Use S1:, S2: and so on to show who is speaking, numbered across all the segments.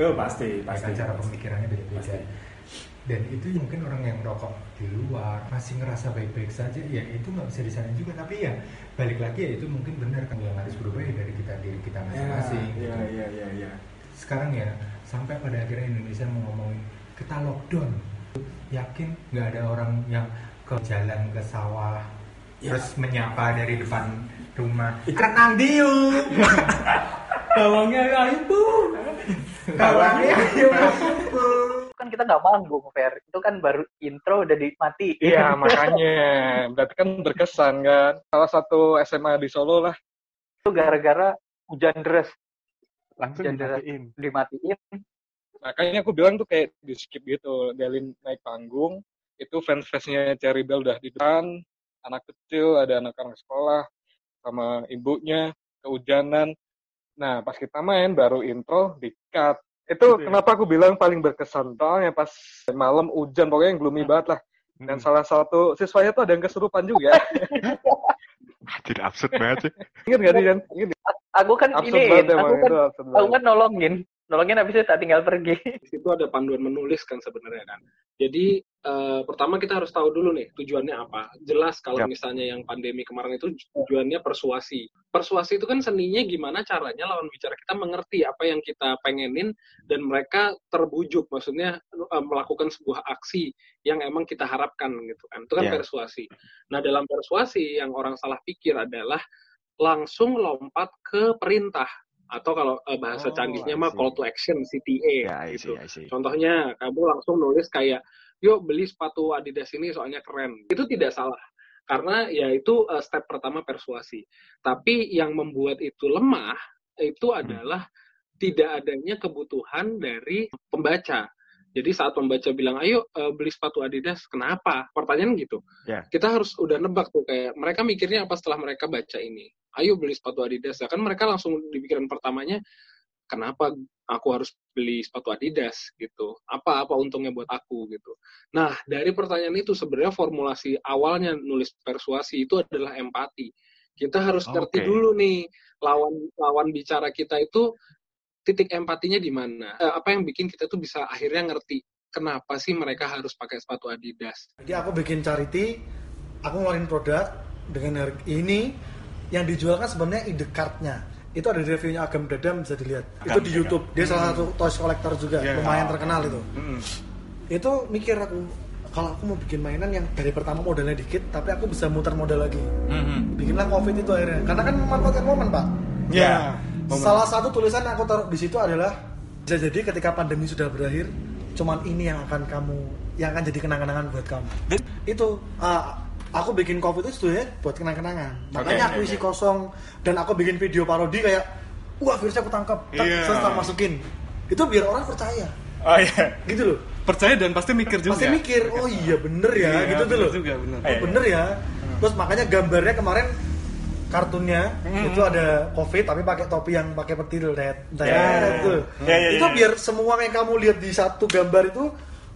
S1: Oh, pasti,
S2: Ya
S1: pasti.
S2: cara pemikirannya beda-beda. Dan itu mungkin orang yang rokok di luar masih ngerasa baik-baik saja, ya itu nggak bisa disalahin juga. Tapi ya balik lagi ya itu mungkin benar kan yang harus berubah ya dari kita diri kita masing-masing.
S1: Iya,
S2: gitu.
S1: iya, iya, iya.
S2: Sekarang ya sampai pada akhirnya Indonesia mau ngomongin kita lockdown, yakin nggak ada orang yang ke jalan ke sawah
S1: Ya.
S2: terus menyapa dari depan rumah. Anak nandi yuk.
S1: Bawangnya ibu.
S2: Kawannya ayo
S3: kan kita nggak manggung fair itu kan baru intro udah dimatiin
S4: Iya makanya, berarti kan berkesan kan. Salah satu SMA di Solo lah.
S3: itu gara-gara hujan deras
S4: Langsung
S3: Hujan deras.
S4: dimatiin.
S3: dimatiin
S4: Makanya aku bilang tuh kayak di skip gitu. Delin naik panggung, itu fans-fansnya Cherry Bell udah di depan, anak kecil, ada anak-anak sekolah, sama ibunya, kehujanan. Nah, pas kita main, baru intro, di-cut. Itu
S1: Gitu ya?
S4: kenapa aku bilang paling berkesan. Soalnya pas malam hujan, pokoknya yang gloomy banget lah. Dan
S1: Hmm.
S4: salah satu siswanya tuh ada yang kesurupan juga.
S5: Jadi absurd banget sih.
S4: Ingat gak sih, Jan? Ingat
S3: aku kan
S4: Absurd
S3: ini
S4: banget
S3: aku kan aku kan nolongin nolongin habis itu tak tinggal pergi
S6: di situ ada panduan menulis kan sebenarnya kan. Jadi eh, pertama kita harus tahu dulu nih tujuannya apa. Jelas kalau
S5: Yap.
S6: misalnya yang pandemi kemarin itu tujuannya persuasi. Persuasi itu kan seninya gimana caranya lawan bicara kita mengerti apa yang kita pengenin dan mereka terbujuk maksudnya eh, melakukan sebuah aksi yang emang kita harapkan gitu kan. Itu kan
S5: Ya.
S6: persuasi. Nah, dalam persuasi yang orang salah pikir adalah langsung lompat ke perintah atau kalau eh, bahasa
S5: Oh,
S6: canggihnya mah call to action CTA
S5: Ya, I
S6: gitu.
S5: see, I see.
S6: Contohnya, kamu langsung nulis kayak, yuk beli sepatu Adidas ini soalnya keren. Itu tidak salah. Karena ya itu uh, step pertama persuasi. Tapi yang membuat itu lemah, itu
S5: Hmm.
S6: adalah tidak adanya kebutuhan dari pembaca. Jadi saat pembaca bilang, ayo uh, beli sepatu Adidas, kenapa? Pertanyaan gitu.
S5: Ya.
S6: Kita harus udah nebak tuh, kayak mereka mikirnya apa setelah mereka baca ini. Ayo beli sepatu Adidas. Ya kan mereka langsung di pikiran pertamanya, kenapa aku harus beli sepatu Adidas gitu. Apa apa untungnya buat aku gitu. Nah, dari pertanyaan itu sebenarnya formulasi awalnya nulis persuasi itu adalah empati. Kita harus ngerti
S5: Oke.
S6: dulu nih lawan lawan bicara kita itu titik empatinya di mana. Eh, apa yang bikin kita tuh bisa akhirnya ngerti kenapa sih mereka harus pakai sepatu Adidas.
S7: Jadi aku bikin charity, aku ngeluarin produk dengan harga ini yang dijual kan sebenarnya ide cardnya. Itu ada di reviewnya Agam Dadam bisa dilihat. itu di
S1: Dadam.
S7: YouTube. Dia salah satu toys collector juga,
S1: Iya.
S7: lumayan terkenal itu.
S1: Mm.
S7: Itu mikir aku kalau aku mau bikin mainan yang dari pertama modalnya dikit, tapi aku bisa muter modal lagi.
S1: Mhm.
S7: Bikinlah covid itu akhirnya. Karena kan memanfaatkan momen pak.
S1: Ya.
S7: Nah, Salah satu tulisan yang aku taruh di situ adalah bisa jadi ketika pandemi sudah berakhir, cuman ini yang akan kamu yang akan jadi kenang-kenangan buat kamu.
S1: Dan-
S7: Itu ah, aku bikin covid itu sebenarnya buat kenang-kenangan. Makanya
S1: Oke,
S7: aku isi kosong dan aku bikin video parodi kayak wah virusnya aku tangkap,
S1: Iya.
S7: terus masukin. Itu biar orang percaya.
S1: Oh iya.
S7: Gitu loh.
S1: Percaya dan pasti mikir juga.
S7: Pasti mikir, oh iya bener ya,
S1: Iya,
S7: gitu tuh loh.
S1: juga, bener.
S7: Oh
S1: Iya,
S7: bener ya. Terus makanya gambarnya kemarin kartunnya
S1: Hmm.
S7: itu ada covid tapi pakai topi yang pakai
S1: Iya,
S7: Red,
S1: iya,
S7: gitu.
S1: iya, iya,
S7: itu
S1: iya.
S7: biar semua yang kamu lihat di satu gambar itu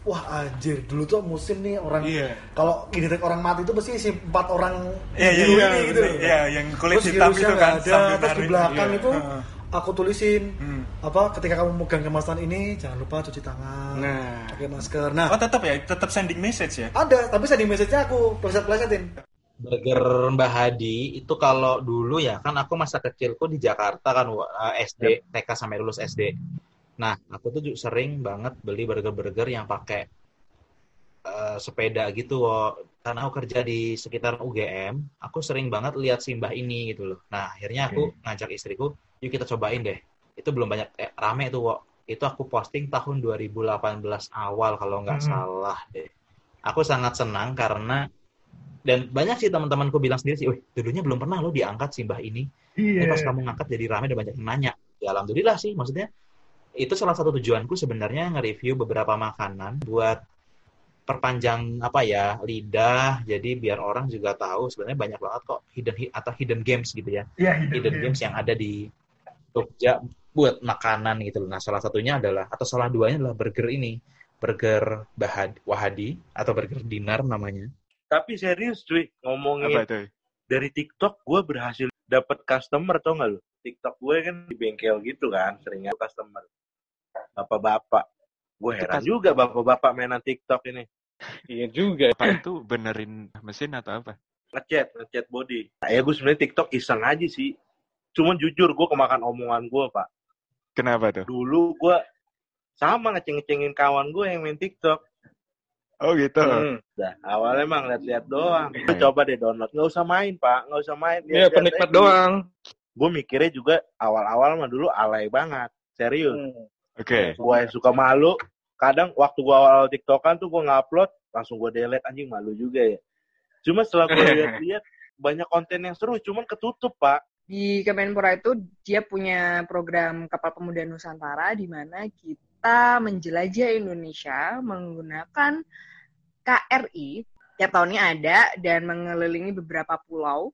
S7: wah anjir dulu tuh musim nih orang
S1: Iya.
S7: kalau identik orang mati itu pasti si empat orang
S1: iya,
S7: dulu
S1: iya,
S7: ini gitu loh.
S1: Iya, yang kulit
S7: Terus
S1: hitam itu kan,
S7: ada terus di belakang
S1: Iya,
S7: itu aku tulisin
S1: Hmm.
S7: apa ketika kamu megang kemasan ini jangan lupa cuci tangan
S1: Nah.
S7: pakai masker nah
S1: Oh tetap ya, tetap sending message ya.
S7: ada tapi sending message-nya aku pleset-plesetin
S8: Burger Mbah Hadi itu kalau dulu ya kan aku masa kecilku di Jakarta kan eh, SD TK sampai lulus SD. Nah aku tuh juga sering banget beli burger-burger yang pakai eh, sepeda gitu. Wo. Karena aku kerja di sekitar UGM, aku sering banget lihat simbah ini gitu loh. Nah akhirnya aku ngajak istriku, yuk kita cobain deh. Itu belum banyak eh, rame tuh. Wo. Itu aku posting tahun 2018 awal kalau nggak
S2: Mhm.
S8: salah deh. Aku sangat senang karena dan banyak sih teman-temanku bilang sendiri sih, wih dulunya belum pernah lo diangkat simbah ini. Ini
S2: Iya.
S8: pas kamu ngangkat jadi rame dan banyak yang nanya. Ya alhamdulillah sih, maksudnya itu salah satu tujuanku sebenarnya nge-review beberapa makanan buat perpanjang apa ya lidah jadi biar orang juga tahu sebenarnya banyak banget kok hidden hi- atau hidden games gitu ya
S2: Iya,
S8: hidden games yang ada di Jogja buat makanan gitu loh. Nah, salah satunya adalah atau salah duanya adalah burger ini. Burger Bahad Wahadi atau burger Dinar namanya.
S9: Tapi serius cuy, ngomongin
S5: Apa itu?
S9: dari TikTok gue berhasil dapat customer tau gak lu? TikTok gue kan di bengkel gitu kan, seringnya customer. Bapak-bapak. Gue heran juga bapak-bapak mainan TikTok ini.
S4: Iya juga.
S5: Apa itu benerin mesin atau apa?
S9: Ngechat, ngechat body. Nah, ya gue sebenarnya TikTok iseng aja sih. Cuman jujur gue kemakan omongan gue, Pak.
S5: Kenapa tuh?
S9: Dulu gue sama ngeceng-ngecengin kawan gue yang main TikTok.
S5: Oh gitu.
S9: Hmm. Dah, awalnya emang lihat-lihat doang. Itu
S5: Iya.
S9: coba deh download. Nggak usah main, Pak. Nggak usah main.
S4: Iya, penikmat doang.
S9: Gue mikirnya juga awal-awal mah dulu alay banget. Serius.
S4: Hmm.
S5: Oke.
S9: Gue yang suka malu. Kadang waktu gue awal TikTokan tuh gue ngupload, langsung gue delete anjing malu juga ya. Cuma setelah gue lihat-lihat banyak konten yang seru, cuman ketutup pak.
S10: Di Kemenpora itu dia punya program Kapal Pemuda Nusantara di mana kita menjelajah Indonesia menggunakan KRI. Tiap tahunnya ada dan mengelilingi beberapa pulau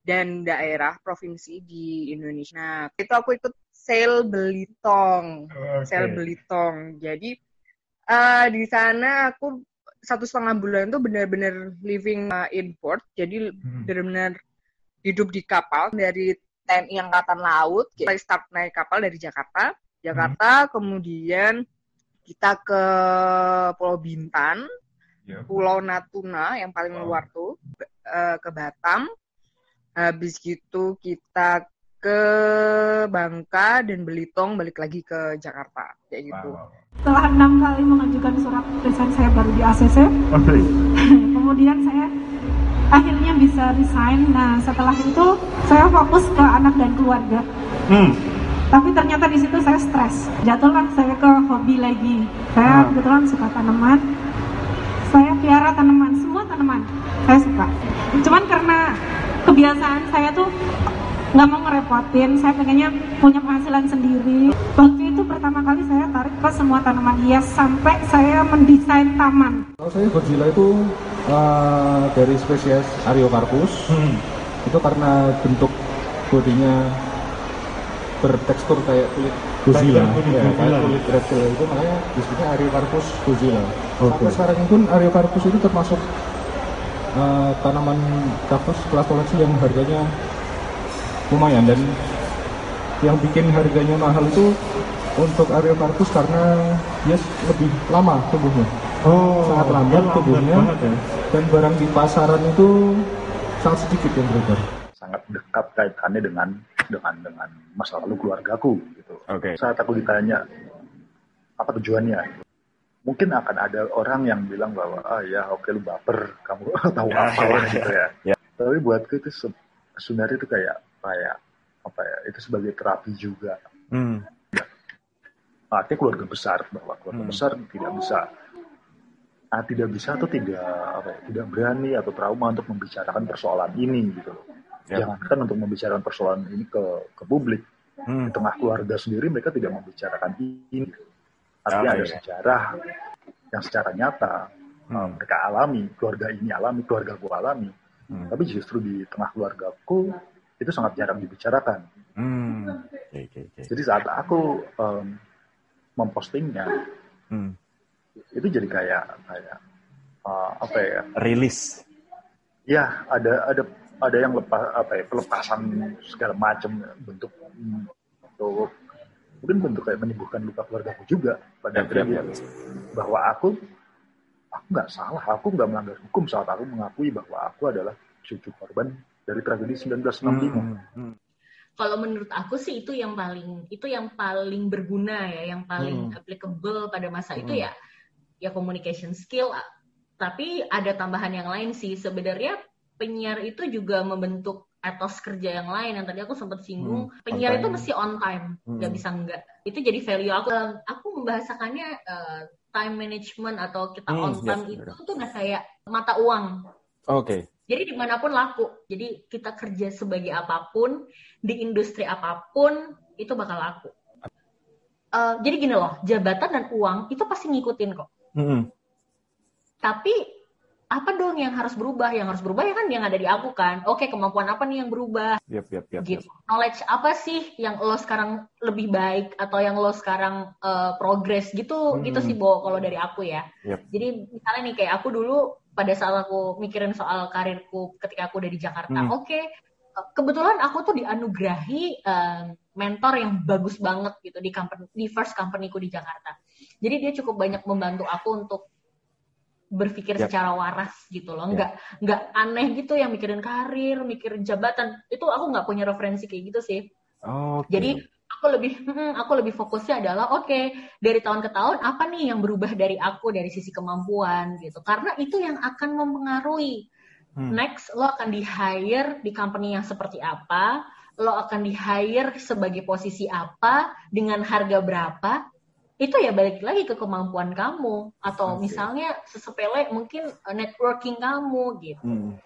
S10: dan daerah provinsi di Indonesia. Nah, itu aku ikut Sail Belitong.
S2: Oke.
S10: Sel Belitong. Jadi eh, di sana aku satu setengah bulan tuh benar-benar living uh, in port. Jadi
S2: Hmm.
S10: benar-benar hidup di kapal dari TNI Angkatan Laut. Kita start naik kapal dari Jakarta. Jakarta, kemudian kita ke Pulau Bintan,
S2: Ya.
S10: Pulau Natuna yang paling
S2: Wow.
S10: luar tuh, eh, ke Batam. Habis gitu kita ke Bangka dan Belitung balik lagi ke Jakarta kayak gitu.
S2: Wow.
S11: Setelah enam kali mengajukan surat resign saya baru di ACC, kemudian saya akhirnya bisa resign. Nah setelah itu saya fokus ke anak dan keluarga. Tapi ternyata di situ saya stres. Jatuhlah saya ke hobi lagi. Saya kebetulan suka tanaman. Saya piara tanaman, semua tanaman saya suka. Cuman karena kebiasaan saya tuh nggak mau ngerepotin, saya pengennya punya penghasilan sendiri. Waktu itu pertama kali saya tarik ke semua tanaman hias sampai saya mendesain taman.
S12: Kalau saya Godzilla itu eh, dari spesies Ariocarpus. Itu karena bentuk bodinya bertekstur kayak kulit
S13: Godzilla.
S12: ya, kayak kulit reptil itu makanya disebutnya Ariocarpus Godzilla. Sampai sekarang pun Ariocarpus itu termasuk eh, tanaman kaktus kelas koleksi yang harganya lumayan dan yang bikin harganya mahal itu untuk Ariocarpus karena dia lebih lama tumbuhnya.
S13: Oh,
S12: sangat lambat tumbuhnya
S13: banget ya.
S12: dan barang di pasaran itu sangat sedikit yang beredar.
S13: sangat dekat kaitannya dengan dengan dengan masa lalu keluargaku gitu.
S5: Oke.
S13: Saat aku ditanya apa tujuannya, gitu. mungkin akan ada orang yang bilang bahwa ah ya oke lu baper, kamu tahu apa lah gitu ya.
S5: Ya.
S13: Tapi buatku itu se- sebenarnya itu kayak kayak apa ya? Itu sebagai terapi juga.
S5: Hmm.
S13: Artinya keluarga besar bahwa keluarga
S5: Hmm.
S13: besar tidak bisa ah, tidak bisa atau tidak apa ya, tidak berani atau trauma untuk membicarakan persoalan ini gitu loh.
S5: Ya.
S13: Jangankan untuk membicarakan persoalan ini ke ke publik,
S5: Hmm.
S13: di tengah keluarga sendiri mereka tidak membicarakan ini. Artinya
S5: Oke.
S13: ada sejarah yang secara nyata
S5: Hmm.
S13: mereka alami, keluarga ini alami, keluarga gua alami.
S5: Hmm.
S13: Tapi justru di tengah keluargaku itu sangat jarang dibicarakan.
S5: Hmm. Oke, oke, oke.
S13: Jadi saat aku um, mempostingnya,
S5: Hmm.
S13: itu jadi kayak kayak uh, apa ya?
S5: Rilis.
S13: Ya ada ada ada yang lepas apa ya pelepasan segala macam bentuk bentuk mungkin bentuk kayak menyembuhkan luka keluargaku juga pada akhirnya
S5: yap,
S13: gitu. bahwa aku aku nggak salah aku nggak melanggar hukum saat aku mengakui bahwa aku adalah cucu korban dari tragedi 1965
S5: Hmm. Hmm.
S14: Kalau menurut aku sih itu yang paling itu yang paling berguna ya, yang paling
S5: Hmm.
S14: applicable pada masa itu
S5: Hmm.
S14: ya ya communication skill. Tapi ada tambahan yang lain sih. Sebenarnya penyiar itu juga membentuk etos kerja yang lain yang tadi aku sempat singgung.
S5: Hmm,
S14: penyiar itu mesti on time, nggak
S5: Hmm.
S14: bisa enggak. Itu jadi value aku. Aku membahasakannya uh, time management atau kita
S5: Hmm,
S14: on
S5: yes,
S14: time itu
S5: benar.
S14: tuh udah kayak mata uang.
S5: Oke.
S14: Jadi di mana pun laku. Jadi kita kerja sebagai apa pun di industri apa pun itu bakal laku. Eh, jadi gini loh, jabatan dan uang itu pasti ngikutin kok.
S5: Hmm.
S14: Tapi apa dong yang harus berubah? Yang harus berubah ya kan yang ada di aku kan. Oke kemampuan apa nih yang berubah?
S5: Yap, yap, yap.
S14: gitu. Knowledge apa sih yang lo sekarang lebih baik atau yang lo sekarang eh, progress gitu
S5: Hmm.
S14: gitu sih Bo kalau dari aku ya.
S5: Yap.
S14: Jadi misalnya nih kayak aku dulu pada saat aku mikirin soal karirku ketika aku udah di Jakarta,
S5: Hmm.
S14: oke eh, kebetulan aku tuh dianugerahi eh, mentor yang bagus banget gitu di company di first companyku di Jakarta. Jadi dia cukup banyak membantu aku untuk berpikir
S5: Yap.
S14: secara waras gitu loh,
S5: Yap.
S14: nggak nggak aneh gitu yang mikirin karir, mikirin jabatan. Itu aku nggak punya referensi kayak gitu sih.
S5: Oke.
S14: Jadi aku lebih hmm, aku lebih fokusnya adalah oke dari tahun ke tahun apa nih yang berubah dari aku dari sisi kemampuan gitu. Karena itu yang akan mempengaruhi
S5: Hmm.
S14: next lo akan di hire di company yang seperti apa, lo akan di hire sebagai posisi apa dengan harga berapa. Itu ya balik lagi ke kemampuan kamu atau misalnya sesepele mungkin uh, networking kamu gitu.
S5: Hmm.